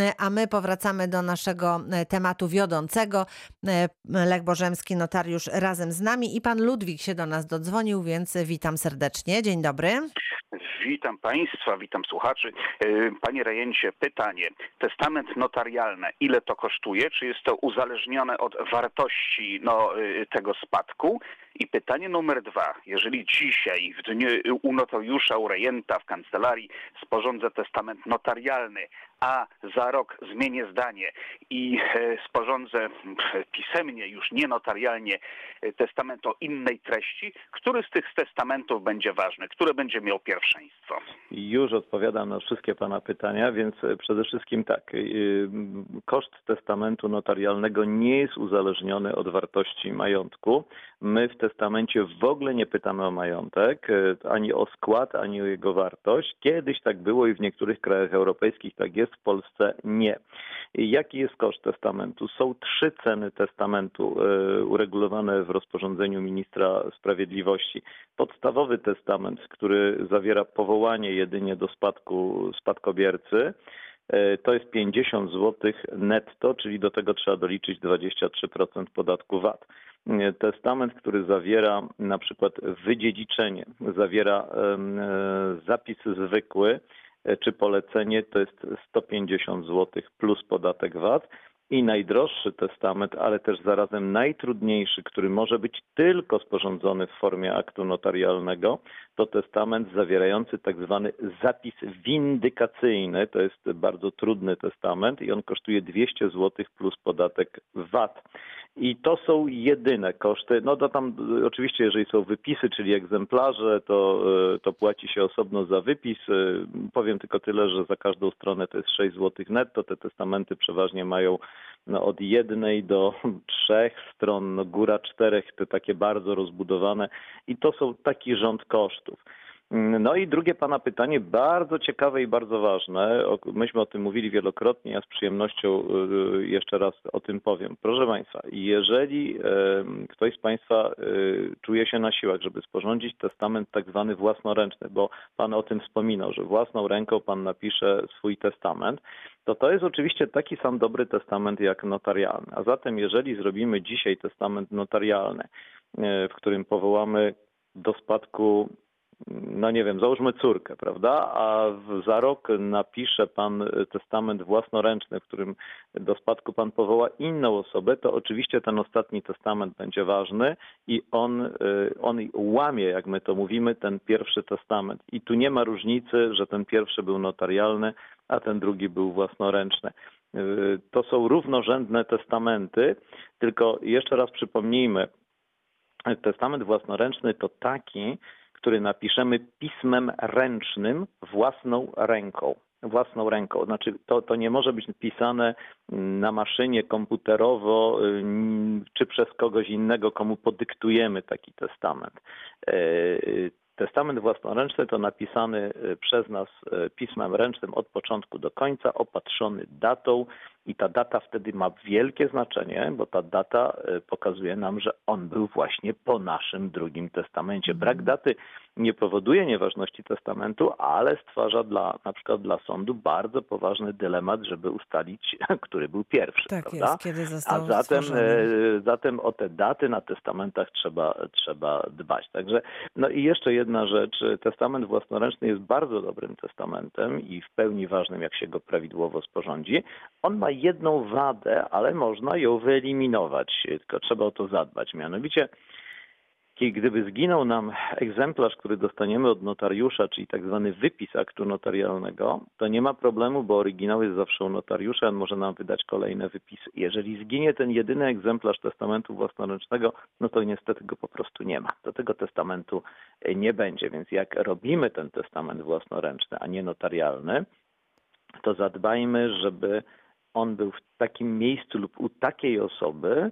E, A my powracamy do naszego e, tematu wiodącego. E, Lech Bożemski, notariusz razem z nami i pan Ludwik się do nas dodzwonił, więc witam serdecznie. Dzień dobry. Witam Państwa, witam słuchaczy. Panie rejencie, pytanie. Testament notarialny, ile to kosztuje? Czy jest to uzależnione od wartości no, tego spadku? I pytanie numer dwa. Jeżeli dzisiaj w dniu u notariusza, u rejenta w kancelarii sporządzę testament notarialny, a za rok zmienię zdanie i e, sporządzę pisemnie, już nie notarialnie, e, testament o innej treści, który z tych testamentów będzie ważny, który będzie miał pierwszeństwo? Już odpowiadam na wszystkie Pana pytania, więc e, przede wszystkim tak. Koszt testamentu notarialnego nie jest uzależniony od wartości majątku. My w testamencie w ogóle nie pytamy o majątek, e, ani o skład, ani o jego wartość. Kiedyś tak było i w niektórych krajach europejskich tak jest, w Polsce nie. Jaki jest koszt testamentu? Są trzy ceny testamentu e, uregulowane w rozporządzeniu ministra sprawiedliwości. Podstawowy testament, który zawiera powołanie jedynie do spadku spadkobiercy, e, to jest 50 zł netto, czyli do tego trzeba doliczyć 23% podatku VAT. E, Testament, który zawiera na przykład wydziedziczenie, zawiera e, zapis zwykły e, czy polecenie, to jest 150 zł plus podatek VAT. I najdroższy testament, ale też zarazem najtrudniejszy, który może być tylko sporządzony w formie aktu notarialnego, to testament zawierający tak zwany zapis windykacyjny. To jest bardzo trudny testament i on kosztuje 200 zł plus podatek VAT. I to są jedyne koszty. No to tam y, oczywiście, jeżeli są wypisy, czyli egzemplarze, to, y, to płaci się osobno za wypis. Y, Powiem tylko tyle, że za każdą stronę to jest 6 zł netto. Te testamenty przeważnie mają no, od jednej do trzech stron, no, góra czterech, te takie bardzo rozbudowane. I to są taki rząd kosztów. No i drugie Pana pytanie, bardzo ciekawe i bardzo ważne. Myśmy o tym mówili wielokrotnie, ja z przyjemnością y, jeszcze raz o tym powiem. Proszę Państwa, jeżeli ktoś z Państwa y, czuje się na siłach, żeby sporządzić testament tak zwany własnoręczny, bo Pan o tym wspominał, że własną ręką Pan napisze swój testament, to to jest oczywiście taki sam dobry testament jak notarialny. A zatem jeżeli zrobimy dzisiaj testament notarialny, y, w którym powołamy do spadku no nie wiem, załóżmy córkę, prawda? A za rok napisze pan e, testament własnoręczny, w którym do spadku pan powoła inną osobę, to oczywiście ten ostatni testament będzie ważny i on, e, on łamie, jak my to mówimy, ten pierwszy testament. I tu nie ma różnicy, że ten pierwszy był notarialny, a ten drugi był własnoręczny. E, To są równorzędne testamenty, tylko jeszcze raz przypomnijmy, testament własnoręczny to taki, który napiszemy pismem ręcznym własną ręką. Własną ręką. Znaczy, to, to nie może być pisane na maszynie komputerowo ym, czy przez kogoś innego, komu podyktujemy taki testament. Testament własnoręczny to napisany e, przez nas e, pismem ręcznym od początku do końca, opatrzony datą i ta data wtedy ma wielkie znaczenie, bo ta data e, pokazuje nam, że on był właśnie po naszym drugim testamencie. Brak daty nie powoduje nieważności testamentu, ale stwarza dla na przykład dla sądu bardzo poważny dylemat, żeby ustalić, który był pierwszy. Tak prawda? jest, kiedy A został zatem, stworzony. e, zatem o te daty na testamentach trzeba, trzeba dbać. Także, no i jeszcze jedna rzecz. Testament własnoręczny jest bardzo dobrym testamentem i w pełni ważnym, jak się go prawidłowo sporządzi. On ma jedną wadę, ale można ją wyeliminować, tylko trzeba o to zadbać. Mianowicie, kiedy gdyby zginął nam egzemplarz, który dostaniemy od notariusza, czyli tak zwany wypis aktu notarialnego, to nie ma problemu, bo oryginał jest zawsze u notariusza, on może nam wydać kolejne wypisy. Jeżeli zginie ten jedyny egzemplarz testamentu własnoręcznego, no to niestety go po prostu nie ma. Do tego testamentu e, nie będzie, więc jak robimy ten testament własnoręczny, a nie notarialny, to zadbajmy, żeby on był w takim miejscu lub u takiej osoby,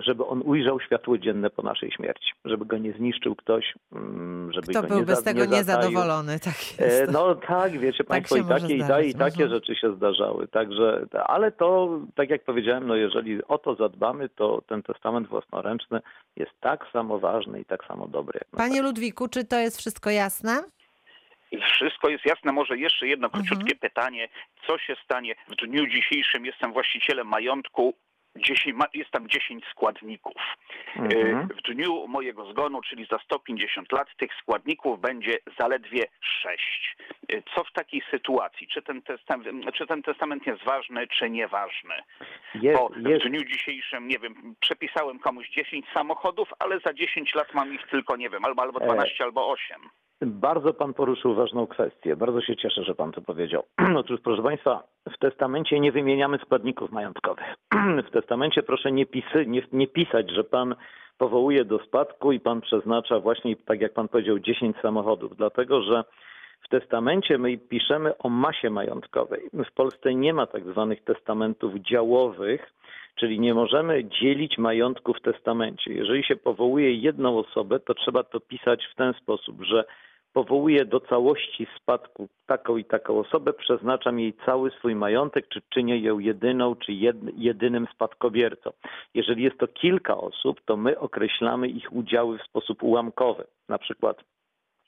żeby on ujrzał światło dzienne po naszej śmierci, żeby go nie zniszczył ktoś, mm, żeby Kto go nie, byłby za- z tego nie niezadowolony? Tak E, jest. No tak, wiecie Państwo, się i takie, i, ta, i takie mhm. rzeczy się zdarzały. Także, ale to, tak jak powiedziałem, no jeżeli o to zadbamy, to ten testament własnoręczny jest tak samo ważny i tak samo dobry. Panie Ludwiku, czy to jest wszystko jasne? Wszystko jest jasne. Może jeszcze jedno Mhm. króciutkie pytanie. Co się stanie w dniu dzisiejszym? Jestem właścicielem majątku. 10, ma- jest tam 10 składników. Mhm. E, W dniu mojego zgonu, czyli za 150 lat, tych składników będzie zaledwie 6. Co w takiej sytuacji? Czy ten, testament, czy ten testament jest ważny, czy nieważny? Jest, Bo jest, w dniu dzisiejszym, nie wiem, przepisałem komuś 10 samochodów, ale za 10 lat mam ich tylko, nie wiem, albo, albo 12, albo 8. Bardzo pan poruszył ważną kwestię. Bardzo się cieszę, że pan to powiedział. Otóż, proszę państwa, w testamencie nie wymieniamy składników majątkowych. W testamencie proszę nie, pisy, nie, nie pisać, że pan powołuje do spadku i pan przeznacza właśnie, tak jak pan powiedział, 10 samochodów, dlatego że w testamencie my piszemy o masie majątkowej. W Polsce nie ma tak zwanych testamentów działowych, czyli nie możemy dzielić majątku w testamencie. Jeżeli się powołuje jedną osobę, to trzeba to pisać w ten sposób, że powołuję do całości spadku taką i taką osobę, przeznaczam jej cały swój majątek, czy czynię ją jedyną, czy jed- jedynym spadkobiercą. Jeżeli jest to kilka osób, to my określamy ich udziały w sposób ułamkowy. Na przykład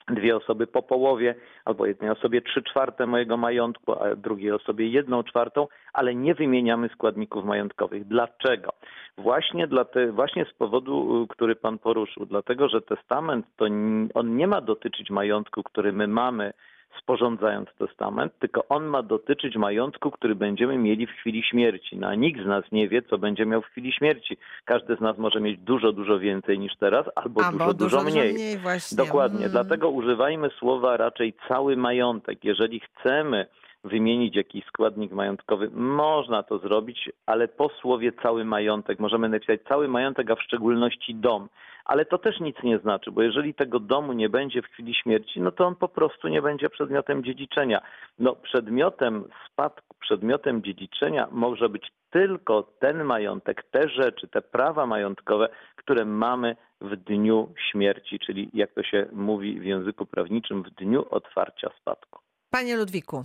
dwie osoby po połowie, albo jednej osobie trzy czwarte mojego majątku, a drugiej osobie jedną czwartą, ale nie wymieniamy składników majątkowych. Dlaczego? Właśnie, dla te, właśnie z powodu, y, który Pan poruszył, dlatego że testament to on nie ma dotyczyć majątku, który my mamy sporządzając testament, tylko on ma dotyczyć majątku, który będziemy mieli w chwili śmierci. No, a nikt z nas nie wie, co będzie miał w chwili śmierci. Każdy z nas może mieć dużo, dużo więcej niż teraz, albo Albo dużo, dużo mniej. właśnie. Dokładnie. Mm. Dlatego używajmy słowa raczej cały majątek. Jeżeli chcemy wymienić jakiś składnik majątkowy, można to zrobić, ale po słowie cały majątek. Możemy napisać cały majątek, a w szczególności dom. Ale to też nic nie znaczy, bo jeżeli tego domu nie będzie w chwili śmierci, no to on po prostu nie będzie przedmiotem dziedziczenia. No, przedmiotem spadku, przedmiotem dziedziczenia może być tylko ten majątek, te rzeczy, te prawa majątkowe, które mamy w dniu śmierci, czyli jak to się mówi w języku prawniczym, w dniu otwarcia spadku. Panie Ludwiku,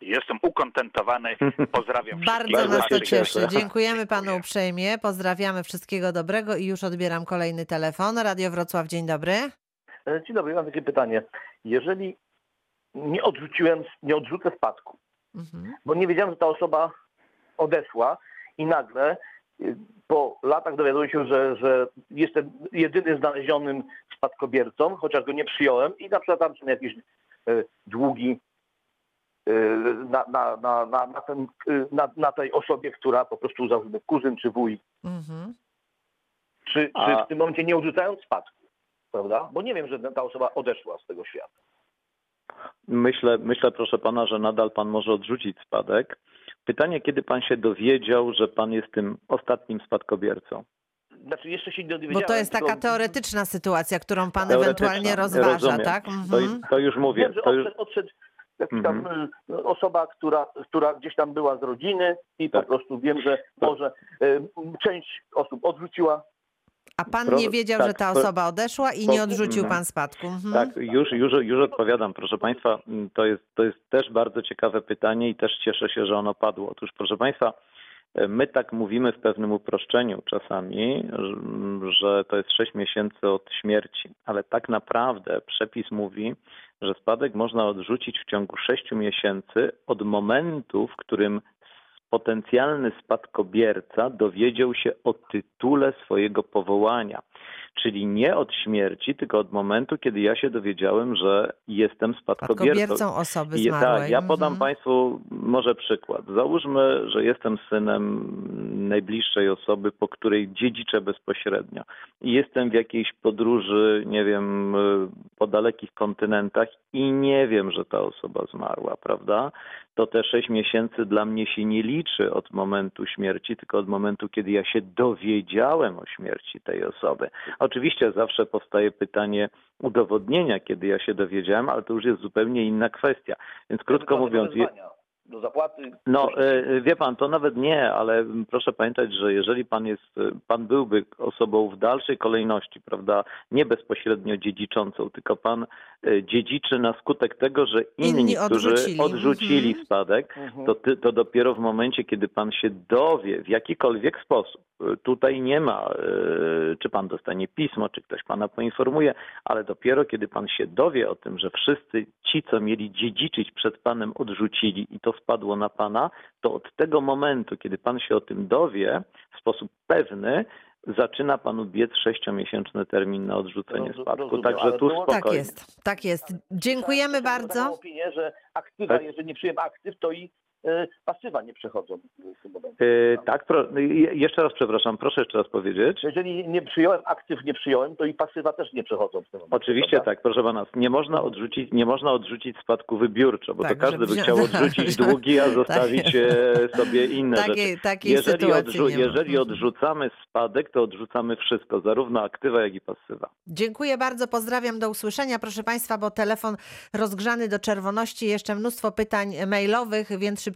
Jestem ukontentowany. Pozdrawiam bardzo wszystkich. Bardzo nas to cieszy. cieszę. Dziękujemy panu uprzejmie. Pozdrawiamy wszystkiego dobrego i już odbieram kolejny telefon. Radio Wrocław, dzień dobry. E, Dzień dobry, mam takie pytanie. Jeżeli nie odrzuciłem, nie odrzucę spadku, Mhm. bo nie wiedziałem, że ta osoba odeszła i nagle y, po latach dowiaduję się, że, że jestem jedyny znalezionym spadkobiercą, chociaż go nie przyjąłem i na przykład tam są jakieś e, długi e, na, na, na, na, na, ten, e, na, na tej osobie, która po prostu załóżmy kuzyn czy wuj, Mhm. czy, czy A- w tym momencie nie odrzucając spadku, prawda? Bo nie wiem, że ta osoba odeszła z tego świata. Myślę, myślę, proszę pana, że nadal pan może odrzucić spadek. Pytanie, kiedy pan się dowiedział, że pan jest tym ostatnim spadkobiercą? Znaczy jeszcze się nie Bo dowiedziałem. to jest taka tylko teoretyczna sytuacja, którą pan ewentualnie rozważa, rozumiem. tak? To, Mhm. to już mówię. Wiem, że To już, odszedł, odszedł jakaś tam Mhm. y, osoba, która, która gdzieś tam była z rodziny i Tak. po prostu wiem, że może y, część osób odrzuciła. A pan nie wiedział, tak, że ta osoba odeszła i nie odrzucił mhm. pan spadku. Mhm. Tak, już, już, już odpowiadam. Proszę Państwa, mm, to jest, to jest też bardzo ciekawe pytanie i też cieszę się, że ono padło. Otóż, proszę Państwa, my tak mówimy w pewnym uproszczeniu czasami, że- to jest 6 miesięcy od śmierci, ale tak naprawdę przepis mówi, że spadek można odrzucić w ciągu 6 miesięcy od momentu, w którym potencjalny spadkobierca dowiedział się o tytule swojego powołania. Czyli nie od śmierci, tylko od momentu, kiedy ja się dowiedziałem, że jestem spadkobiercą. Spadkobiercą osoby I- zmarłej. Tak, ja podam Mhm. Państwu może przykład. Załóżmy, że jestem synem najbliższej osoby, po której dziedziczę bezpośrednio. I jestem w jakiejś podróży, nie wiem, po dalekich kontynentach i nie wiem, że ta osoba zmarła, prawda? To te sześć miesięcy dla mnie się nie liczy od momentu śmierci, tylko od momentu, kiedy ja się dowiedziałem o śmierci tej osoby. Oczywiście zawsze powstaje pytanie udowodnienia, kiedy ja się dowiedziałem, ale to już jest zupełnie inna kwestia. Więc krótko Ewentualnie mówiąc, je-. Do zapłaty? No, e, wie pan, to nawet nie, ale proszę pamiętać, że jeżeli pan jest, pan byłby osobą w dalszej kolejności, prawda, nie bezpośrednio dziedziczącą, tylko pan e, dziedziczy na skutek tego, że inni, Inni którzy odrzucili. odrzucili Mhm. spadek, Mhm. to, ty, to dopiero w momencie, kiedy pan się dowie w jakikolwiek sposób, e, tutaj nie ma, czy pan dostanie pismo, czy ktoś pana poinformuje, ale dopiero kiedy pan się dowie o tym, że wszyscy ci, co mieli dziedziczyć przed panem, odrzucili i to spadło na pana, to od tego momentu, kiedy pan się o tym dowie w sposób pewny, zaczyna panu biec sześciomiesięczny termin na odrzucenie spadku. rozumiem, Także tu było- Tak spokojnie. jest, tak jest. Dziękujemy bardzo. opinię, że aktywa, Tak. jeżeli nie przyjem aktyw, to i pasywa nie przechodzą w tym momencie. Yy, tak, pro, je- jeszcze raz przepraszam, proszę jeszcze raz powiedzieć. Jeżeli nie przyjąłem aktyw, nie przyjąłem, to i pasywa też nie przechodzą w tym momencie. Oczywiście prawda? tak, proszę pana, nie można odrzucić, nie można odrzucić spadku wybiórczo, bo Tak, to każdy by wzią- chciał odrzucić długi, a zostawić e, sobie inne rzeczy. Takiej, Jeżeli, odrzu- jeżeli odrzucamy spadek, to odrzucamy wszystko, zarówno aktywa, jak i pasywa. Dziękuję bardzo, pozdrawiam, do usłyszenia. Proszę Państwa, bo telefon rozgrzany do czerwoności, jeszcze mnóstwo pytań mailowych, więc szybciutko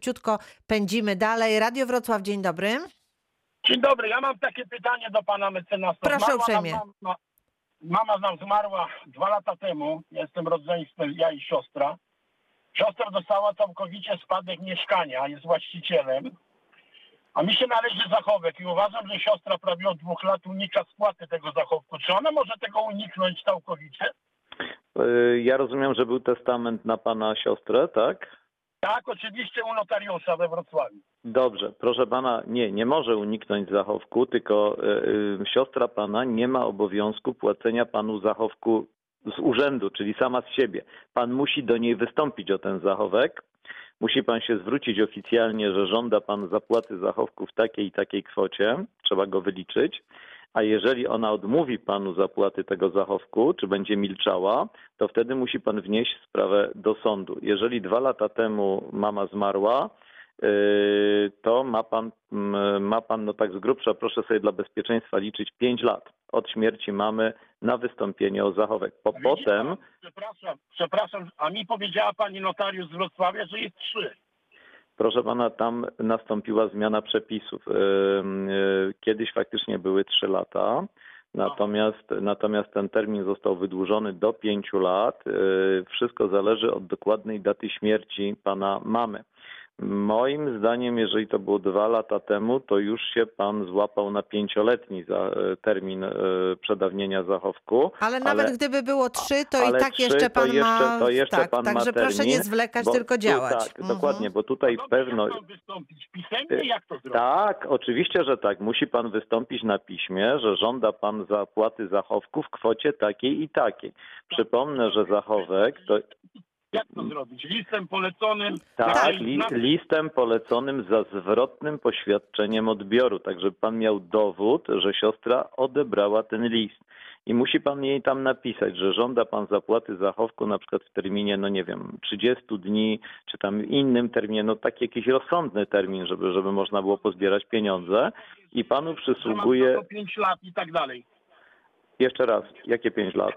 pędzimy dalej. Radio Wrocław, dzień dobry. Dzień dobry, ja mam takie pytanie do pana mecenasa. Proszę nam uprzejmie. Mama, mama nam zmarła dwa lata temu, jestem rodzeństwem, ja i siostra. Siostra dostała całkowicie spadek mieszkania, jest właścicielem, a mi się należy zachowek i uważam, że siostra prawie od dwóch lat unika spłaty tego zachowku. Czy ona może tego uniknąć całkowicie? E, Ja rozumiem, że był testament na pana siostrę, tak? Tak, oczywiście u notariusza we Wrocławiu. Dobrze, proszę pana, nie, nie może uniknąć zachowku, tylko e, siostra pana nie ma obowiązku płacenia panu zachowku z urzędu, czyli sama z siebie. Pan musi do niej wystąpić o ten zachowek. Musi pan się zwrócić oficjalnie, że żąda pan zapłaty zachowku w takiej i takiej kwocie. Trzeba go wyliczyć. A jeżeli ona odmówi panu zapłaty tego zachowku, czy będzie milczała, to wtedy musi pan wnieść sprawę do sądu. Jeżeli dwa lata temu mama zmarła, Yy, to ma pan, mm, ma pan, no tak z grubsza, proszę sobie dla bezpieczeństwa liczyć 5 lat od śmierci mamy na wystąpienie o zachowek. Po, Widzi potem, pan, Przepraszam, przepraszam, a mi powiedziała pani notariusz z Wrocławia, że jest trzy. Proszę pana, tam nastąpiła zmiana przepisów. Yy, Kiedyś faktycznie były 3 lata. Natomiast, natomiast ten termin został wydłużony do 5 lat. Yy, Wszystko zależy od dokładnej daty śmierci pana mamy. Moim zdaniem, jeżeli to było dwa lata temu, to już się pan złapał na pięcioletni za, e, termin e, przedawnienia zachowku. Ale nawet Ale- gdyby było trzy, to i tak trzy jeszcze to pan jeszcze- ma... to jeszcze tak, pan ma także proszę termin, nie zwlekać, Bo tylko tu działać. Tak, Mhm. dokładnie, bo tutaj No pewno... Jak mam wystąpić? Pisemnie? Jak to zrobić? Tak, oczywiście, że tak. Musi pan wystąpić na piśmie, że żąda pan zapłaty zachowku w kwocie takiej i takiej. Przypomnę, że zachowek to Jak to zrobić? Listem poleconym? Tak, Tak. li, listem poleconym za zwrotnym poświadczeniem odbioru, tak żeby pan miał dowód, że siostra odebrała ten list. I musi pan jej tam napisać, że żąda pan zapłaty zachowku na przykład w terminie, no nie wiem, 30 dni, czy tam innym terminie, no taki jakiś rozsądny termin, żeby, żeby można było pozbierać pieniądze. I panu przysługuje, na to 5 lat i tak dalej. jeszcze raz, jakie 5 lat?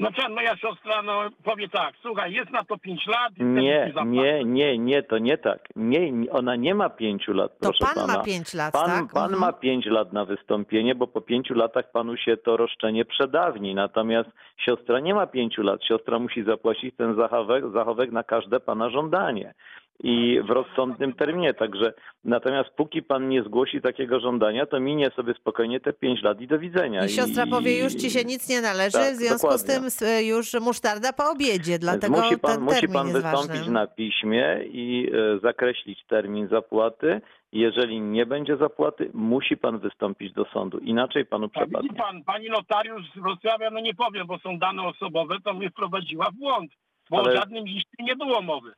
No co, moja siostra no, powie tak, słuchaj, jest na to 5 lat i Nie, nie, nie, nie, to nie tak. Nie, ona nie ma pięciu lat, To proszę pan pana. ma pięć lat, Pan, tak? pan Mhm. ma pięć lat na wystąpienie, bo po pięciu latach panu się to roszczenie przedawni. Natomiast siostra nie ma pięciu lat. Siostra musi zapłacić ten zachowek, zachowek na każde pana żądanie. I w rozsądnym terminie. Także natomiast póki pan nie zgłosi takiego żądania, to minie sobie spokojnie te pięć lat i do widzenia. I siostra powie, już ci się nic nie należy, Tak, w związku z dokładnie. tym s- już musztarda po obiedzie, dlatego musi pan, ten musi pan jest wystąpić ważny. na piśmie i e, zakreślić termin zapłaty. Jeżeli nie będzie zapłaty, musi pan wystąpić do sądu. Inaczej panu widzi przepadnie. pan, pani notariusz z Wrocławia, no nie powiem, bo są dane osobowe, to mnie wprowadziła w błąd, bo Ale- o żadnym liście nie było mowy.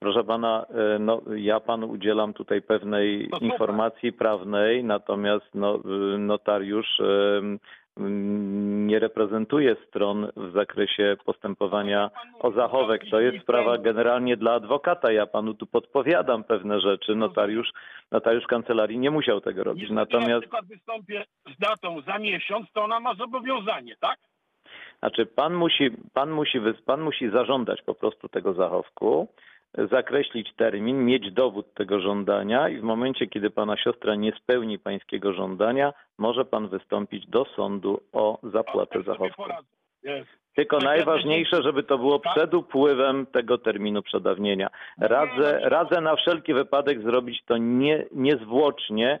Proszę pana, e, no, ja panu udzielam tutaj pewnej No informacji prawnej, natomiast no, e, notariusz e, nie reprezentuje stron w zakresie postępowania o zachowek. To jest sprawa generalnie dla adwokata. Ja panu tu podpowiadam pewne rzeczy. Notariusz, notariusz kancelarii nie musiał tego robić. Natomiast przykład wystąpię z datą za miesiąc, to ona ma zobowiązanie, tak? Znaczy, pan musi, pan musi, pan musi zażądać po prostu tego zachowku. Zakreślić termin, mieć dowód tego żądania i w momencie, kiedy pana siostra nie spełni pańskiego żądania, może pan wystąpić do sądu o zapłatę zachowku. Tylko najważniejsze, żeby to było Tak? przed upływem tego terminu przedawnienia. Radzę, radzę na wszelki wypadek zrobić to nie, niezwłocznie,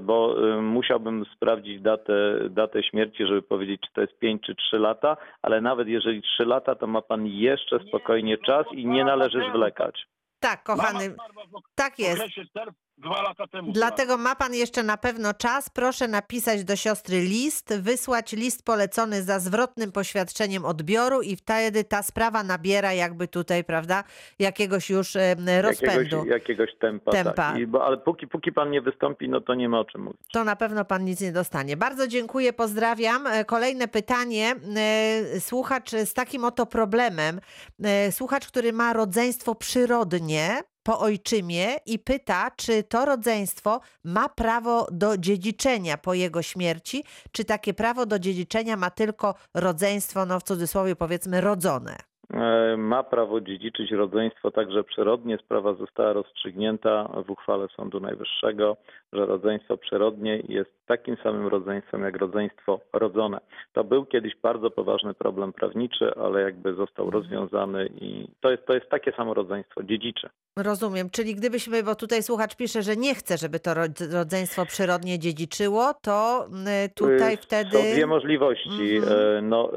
bo e, musiałbym sprawdzić datę, datę śmierci, żeby powiedzieć, czy to jest 5 czy 3 lata, ale nawet jeżeli 3 lata, to ma pan jeszcze spokojnie czas i nie należy zwlekać. Tak, kochany, Mama zmarła w ok- tak w jest. okresie czerw- dwa lata temu. Dlatego ma pan jeszcze na pewno czas. Proszę napisać do siostry list, wysłać list polecony za zwrotnym poświadczeniem odbioru i wtedy ta sprawa nabiera jakby tutaj, prawda, jakiegoś już rozpędu. Jakiegoś, jakiegoś tempa. Tempa. Tak. I, bo, ale póki, póki pan nie wystąpi, no to nie ma o czym mówić. To na pewno pan nic nie dostanie. Bardzo dziękuję, pozdrawiam. E, Kolejne pytanie. E, Słuchacz z takim oto problemem. E, Słuchacz, który ma rodzeństwo przyrodnie po ojczymie i pyta, czy to rodzeństwo ma prawo do dziedziczenia po jego śmierci, czy takie prawo do dziedziczenia ma tylko rodzeństwo, no w cudzysłowie powiedzmy, rodzone. E, ma prawo dziedziczyć rodzeństwo także przyrodnie. Sprawa została rozstrzygnięta w uchwale Sądu Najwyższego, że rodzeństwo przyrodnie jest takim samym rodzeństwem jak rodzeństwo rodzone. To był kiedyś bardzo poważny problem prawniczy, ale jakby został rozwiązany i to jest, to jest takie samo rodzeństwo dziedzicze. Rozumiem, czyli gdybyśmy, bo tutaj słuchacz pisze, że nie chce, żeby to rodz- rodzeństwo przyrodnie dziedziczyło, to y, tutaj Y, wtedy... Są dwie możliwości. Mhm. E, No,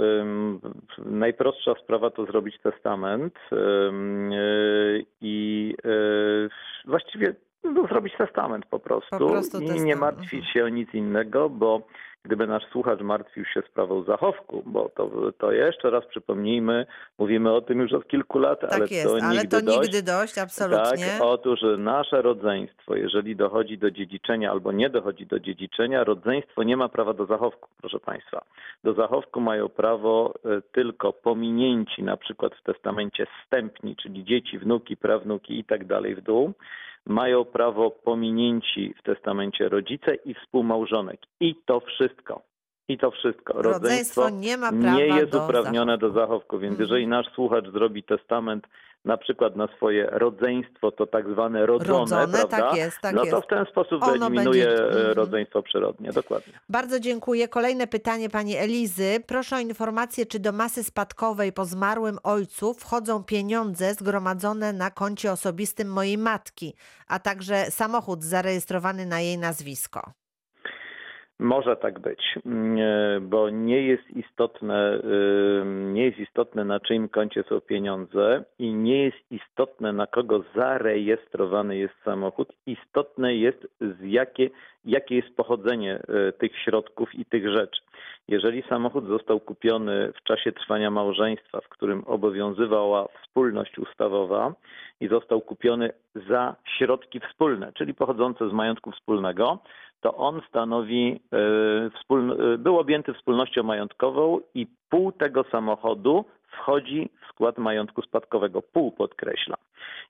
najprostsza sprawa to zrobić testament y, i y, właściwie no, zrobić testament po prostu, Po prostu i nie testament, martwić mhm. się o nic innego, bo gdyby nasz słuchacz martwił się sprawą zachowku, bo to, to jeszcze raz przypomnijmy, mówimy o tym już od kilku lat, Tak ale jest, to ale nigdy to dość. nigdy dość, absolutnie. Tak, otóż nasze rodzeństwo, jeżeli dochodzi do dziedziczenia albo nie dochodzi do dziedziczenia, rodzeństwo nie ma prawa do zachowku, proszę Państwa. Do zachowku mają prawo e, tylko pominięci, na przykład w testamencie wstępni, czyli dzieci, wnuki, prawnuki i tak dalej w dół. Mają prawo pominięci w testamencie rodzice i współmałżonek. I to wszystko. I to wszystko. Rodzeństwo nie ma prawa nie jest do uprawnione zachowku. do zachowku, więc Mhm. jeżeli nasz słuchacz zrobi testament na przykład na swoje rodzeństwo, to tak zwane rodzone, Rodzone, prawda? tak jest, tak no to jest. w ten sposób Ono wyeliminuje będzie- mhm. rodzeństwo przyrodnie, dokładnie. Bardzo dziękuję. Kolejne pytanie pani Elizy. Proszę o informację, czy do masy spadkowej po zmarłym ojcu wchodzą pieniądze zgromadzone na koncie osobistym mojej matki, a także samochód zarejestrowany na jej nazwisko. Może tak być, mm, e, bo nie jest istotne, nie jest istotne na czyim koncie są pieniądze i nie jest istotne na kogo zarejestrowany jest samochód. Istotne jest z jakie, jakie jest pochodzenie y, tych środków i tych rzeczy. Jeżeli samochód został kupiony w czasie trwania małżeństwa, w którym obowiązywała wspólność ustawowa i został kupiony za środki wspólne, czyli pochodzące z majątku wspólnego, to on stanowi, e, e, był objęty wspólnością majątkową i pół tego samochodu wchodzi w skład majątku spadkowego. Pół podkreśla.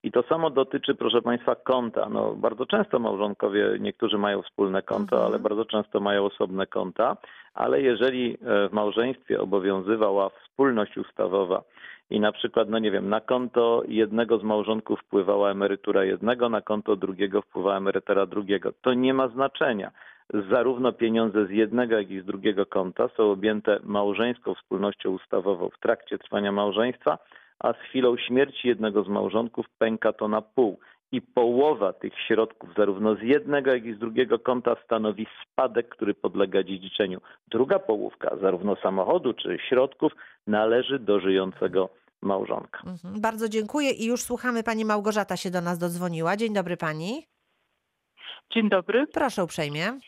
I to samo dotyczy, proszę Państwa, konta. No, bardzo często małżonkowie, niektórzy mają wspólne konto, Mhm. ale bardzo często mają osobne konta. Ale jeżeli e, w małżeństwie obowiązywała wspólność ustawowa i na przykład, no nie wiem, na konto jednego z małżonków wpływała emerytura jednego, na konto drugiego wpływała emerytura drugiego. To nie ma znaczenia. Zarówno pieniądze z jednego, jak i z drugiego konta są objęte małżeńską wspólnością ustawową w trakcie trwania małżeństwa, a z chwilą śmierci jednego z małżonków pęka to na pół. I połowa tych środków, zarówno z jednego, jak i z drugiego konta, stanowi spadek, który podlega dziedziczeniu. Druga połówka, zarówno samochodu czy środków, należy do żyjącego małżonka. Mhm. Bardzo dziękuję i już słuchamy. Pani Małgorzata się do nas dodzwoniła. Dzień dobry pani. Dzień dobry. Proszę uprzejmie.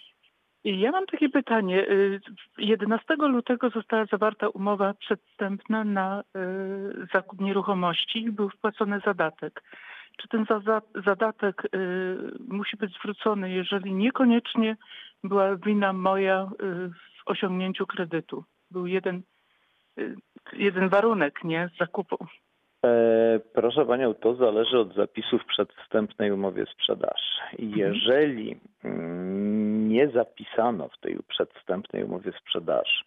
Ja mam takie pytanie. Y, 11 lutego została zawarta umowa przedstępna na y, zakup nieruchomości i był wpłacony zadatek. Czy ten za- zadatek y, musi być zwrócony, jeżeli niekoniecznie była wina moja y, w osiągnięciu kredytu? Był jeden, y, jeden warunek, nie, zakupu. E, Proszę Panią, to zależy od zapisów w przedwstępnej umowie sprzedaży. Jeżeli mm, nie zapisano w tej przedwstępnej umowie sprzedaży,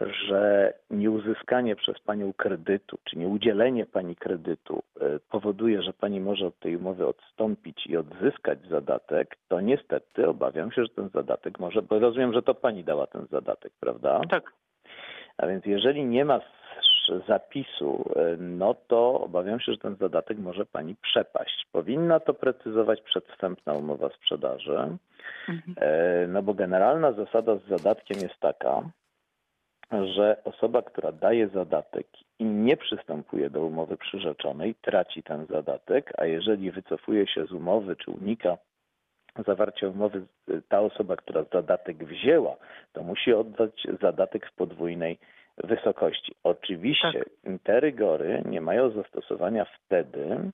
że nieuzyskanie przez panią kredytu, czy nieudzielenie pani kredytu e, powoduje, że pani może od tej umowy odstąpić i odzyskać zadatek, to niestety obawiam się, że ten zadatek może, bo rozumiem, że to pani dała ten zadatek, prawda? Tak. A więc jeżeli nie ma zapisu, e, no to obawiam się, że ten zadatek może pani przepaść. Powinna to precyzować przedwstępna umowa sprzedaży, Mhm. e, no bo generalna zasada z zadatkiem jest taka, że osoba, która daje zadatek i nie przystępuje do umowy przyrzeczonej, traci ten zadatek, a jeżeli wycofuje się z umowy czy unika zawarcia umowy, ta osoba, która zadatek wzięła, to musi oddać zadatek w podwójnej wysokości. Oczywiście te rygory nie mają zastosowania wtedy,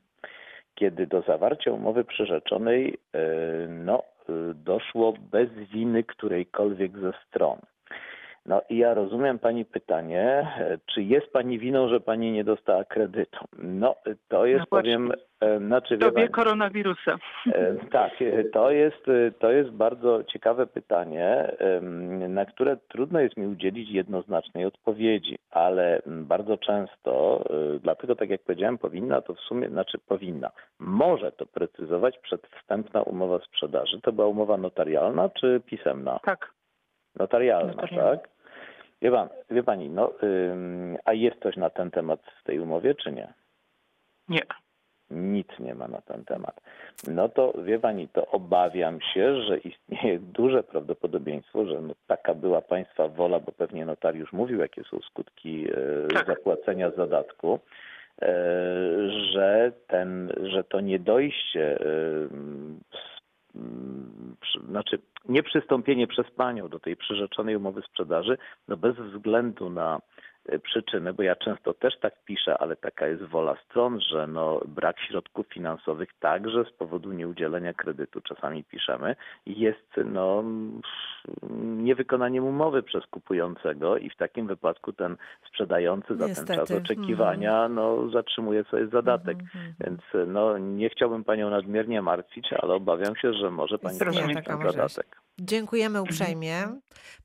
kiedy do zawarcia umowy przyrzeczonej e, no, e, doszło bez winy którejkolwiek ze stron. No i ja rozumiem Pani pytanie, e, czy jest Pani winą, że Pani nie dostała kredytu? No to jest, No powiem, e, znaczy W dobie pani, koronawirusa. E, Tak, to jest, to jest bardzo ciekawe pytanie, na które trudno jest mi udzielić jednoznacznej odpowiedzi, ale bardzo często, dlatego tak jak powiedziałem, powinna to w sumie, znaczy powinna, może to precyzować przedwstępna umowa sprzedaży. To była umowa notarialna czy pisemna? Tak. Notarialna, Notarialna. tak? Wie, pan, wie pani, no, ym, a jest coś na ten temat w tej umowie, czy nie? Nie. Nic nie ma na ten temat. No to wie pani, to obawiam się, że istnieje duże prawdopodobieństwo, że no, taka była państwa wola, bo pewnie notariusz mówił, jakie są skutki e, Tak. zapłacenia zadatku, e, że ten, że to niedojście, e, znaczy nieprzystąpienie przez panią do tej przyrzeczonej umowy sprzedaży, no bez względu na przyczyny, bo ja często też tak piszę, ale taka jest wola stron, że no brak środków finansowych także z powodu nieudzielenia kredytu, czasami piszemy, jest no mm, niewykonaniem umowy przez kupującego i w takim wypadku ten sprzedający za ten Niestety. czas oczekiwania no zatrzymuje sobie zadatek. Mhm. Więc no nie chciałbym panią nadmiernie martwić, ale obawiam się, że może pani stracić ten zadatek. Dziękujemy uprzejmie.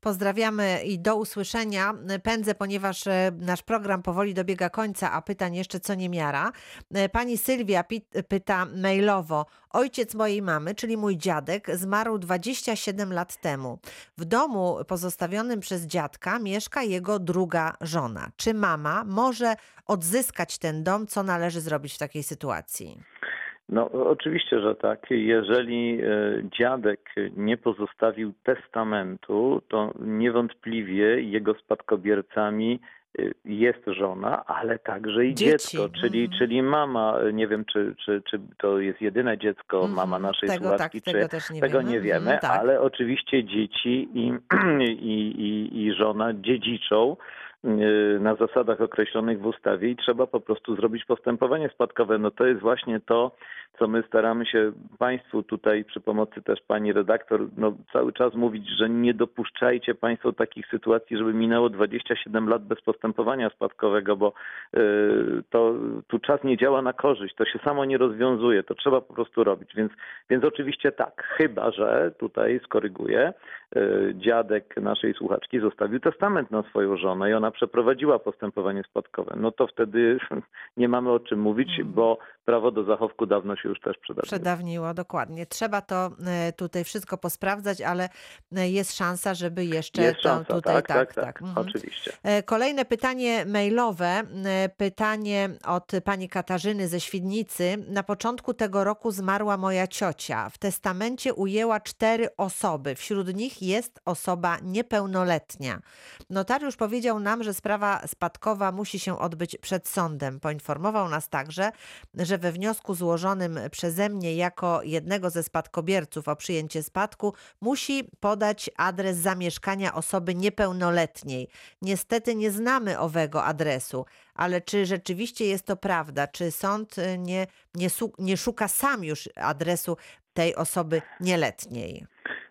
Pozdrawiamy i do usłyszenia. Pędzę, ponieważ nasz program powoli dobiega końca, a pytań jeszcze co niemiara. E, Pani Sylwia pyta mailowo. Ojciec mojej mamy, czyli mój dziadek, zmarł 27 lat temu. W domu pozostawionym przez dziadka mieszka jego druga żona. Czy mama może odzyskać ten dom? Co należy zrobić w takiej sytuacji? No oczywiście, że tak. Jeżeli e, dziadek nie pozostawił testamentu, to niewątpliwie jego spadkobiercami jest żona, ale także i Dzieci. dziecko, czyli, Mhm. czyli mama. Nie wiem, czy, czy, czy to jest jedyne dziecko Mhm. mama naszej tego, tak, tego nie tego wiemy. nie wiemy, Mhm, tak. ale oczywiście dzieci i, i, i, i żona dziedziczą y, na zasadach określonych w ustawie i trzeba po prostu zrobić postępowanie spadkowe. No to jest właśnie to, co my staramy się Państwu tutaj przy pomocy też Pani redaktor no, cały czas mówić, że nie dopuszczajcie Państwo takich sytuacji, żeby minęło 27 lat bez postępowania spadkowego, bo y, to tu czas nie działa na korzyść, to się samo nie rozwiązuje, to trzeba po prostu robić. Więc, więc oczywiście tak, chyba że tutaj skoryguję, y, dziadek naszej słuchaczki zostawił testament na swoją żonę i ona przeprowadziła postępowanie spadkowe. No to wtedy nie mamy o czym mówić, Mhm. bo prawo do zachowku dawno się już też przedawniło. Przedawniło, dokładnie. Trzeba to e, tutaj wszystko posprawdzać, ale e, jest szansa, żeby jeszcze Jest to szansa, tutaj tak, tak, tak, Mhm. oczywiście. E, Kolejne pytanie mailowe, e, pytanie od pani Katarzyny ze Świdnicy. Na początku tego roku zmarła moja ciocia. W testamencie ujęła cztery osoby. Wśród nich jest osoba niepełnoletnia. Notariusz powiedział nam, że sprawa spadkowa musi się odbyć przed sądem. Poinformował nas także, że we wniosku złożonym przeze mnie jako jednego ze spadkobierców o przyjęcie spadku musi podać adres zamieszkania osoby niepełnoletniej. Niestety nie znamy owego adresu, ale czy rzeczywiście jest to prawda? Czy sąd nie, nie, nie szuka sam już adresu tej osoby nieletniej?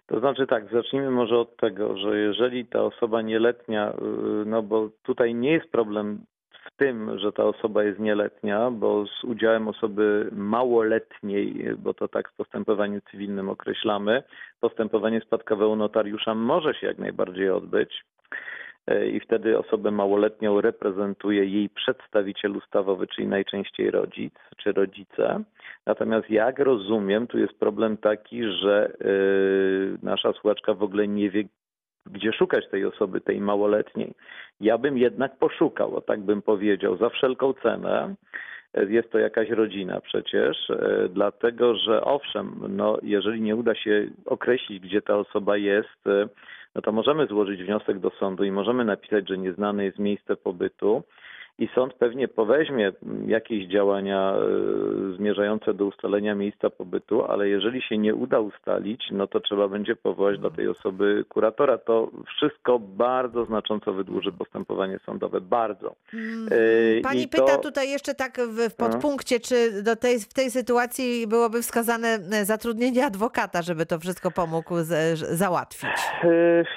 To znaczy tak, zacznijmy może od tego, że jeżeli ta osoba nieletnia, y, no bo tutaj nie jest problem w tym, że ta osoba jest nieletnia, bo z udziałem osoby małoletniej, bo to tak w postępowaniu cywilnym określamy, postępowanie spadkowe u notariusza może się jak najbardziej odbyć. E, i wtedy osobę małoletnią reprezentuje jej przedstawiciel ustawowy, czyli najczęściej rodzic czy rodzice. Natomiast jak rozumiem, tu jest problem taki, że yy, nasza słuchaczka w ogóle nie wie, gdzie szukać tej osoby, tej małoletniej. Ja bym jednak poszukał, o tak bym powiedział, za wszelką cenę. Jest to jakaś rodzina przecież, e, dlatego że owszem, no, jeżeli nie uda się określić, gdzie ta osoba jest, e, no to możemy złożyć wniosek do sądu i możemy napisać, że nieznane jest miejsce pobytu i sąd pewnie poweźmie jakieś działania e, zmierzające do ustalenia miejsca pobytu, ale jeżeli się nie uda ustalić, no to trzeba będzie powołać do tej osoby kuratora. To wszystko bardzo znacząco wydłuży postępowanie sądowe. Bardzo. Mm, E, Pani i pyta to- tutaj jeszcze tak w, w podpunkcie, czy do tej, w tej sytuacji byłoby wskazane e, zatrudnienie adwokata, żeby to wszystko pomógł z, załatwić.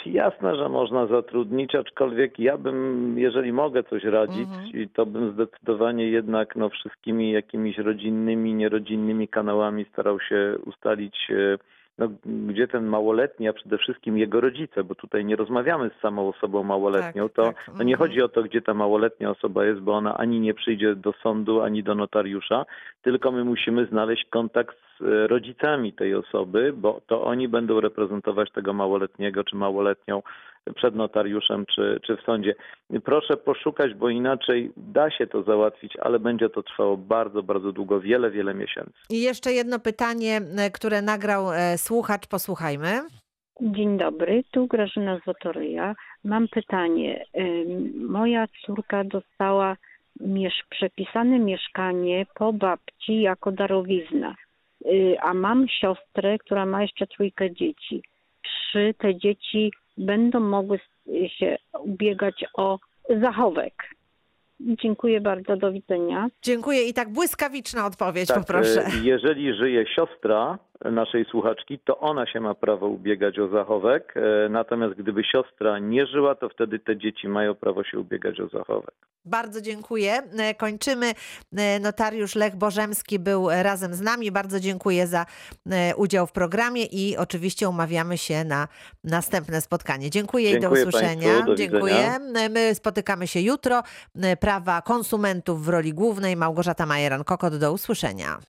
Jasne, że można zatrudnić, aczkolwiek ja bym, jeżeli mogę coś radzić, Mhm. I to bym zdecydowanie jednak no, wszystkimi jakimiś rodzinnymi, nierodzinnymi kanałami starał się ustalić, e, no, gdzie ten małoletni, a przede wszystkim jego rodzice, bo tutaj nie rozmawiamy z samą osobą małoletnią, Tak, to tak, no, nie mhm. chodzi o to, gdzie ta małoletnia osoba jest, bo ona ani nie przyjdzie do sądu, ani do notariusza, tylko my musimy znaleźć kontakt z e, rodzicami tej osoby, bo to oni będą reprezentować tego małoletniego czy małoletnią przed notariuszem czy, czy w sądzie. Proszę poszukać, bo inaczej da się to załatwić, ale będzie to trwało bardzo, bardzo długo, wiele, wiele miesięcy. I jeszcze jedno pytanie, e, które nagrał e, słuchacz, posłuchajmy. Dzień dobry, tu Grażyna z Wotoryja. Mam pytanie. Ym, Moja córka dostała miesz- przepisane mieszkanie po babci jako darowizna, a mam siostrę, która ma jeszcze trójkę dzieci. Czy te dzieci będą mogły się ubiegać o zachowek? Dziękuję bardzo, do widzenia. Dziękuję i tak błyskawiczna odpowiedź Tak, poproszę. e, jeżeli żyje siostra naszej słuchaczki, to ona się ma prawo ubiegać o zachowek, e, natomiast gdyby siostra nie żyła, to wtedy te dzieci mają prawo się ubiegać o zachowek. Bardzo dziękuję. E, Kończymy. E, Notariusz Lech Bożemski był razem z nami. Bardzo dziękuję za udział w programie i oczywiście umawiamy się na następne spotkanie. Dziękuję, i Dziękuję do usłyszenia. państwu, do dziękuję. My spotykamy się jutro. Prawa konsumentów w roli głównej. Małgorzata Majeran-Kokot. Do usłyszenia.